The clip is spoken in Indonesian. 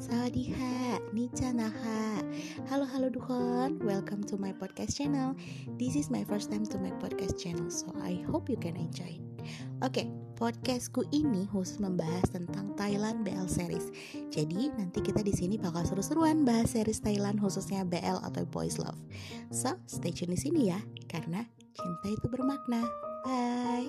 Sawadiha, Nichanaha Halo halo duhon Welcome to my podcast channel This is my first time to my podcast channel So I hope you can enjoy Oke, okay, podcastku ini khusus membahas tentang Thailand BL series. Jadi nanti kita di sini bakal seru-seruan bahas series Thailand khususnya BL atau Boys Love. So stay tune di sini ya, karena cinta itu bermakna. Bye.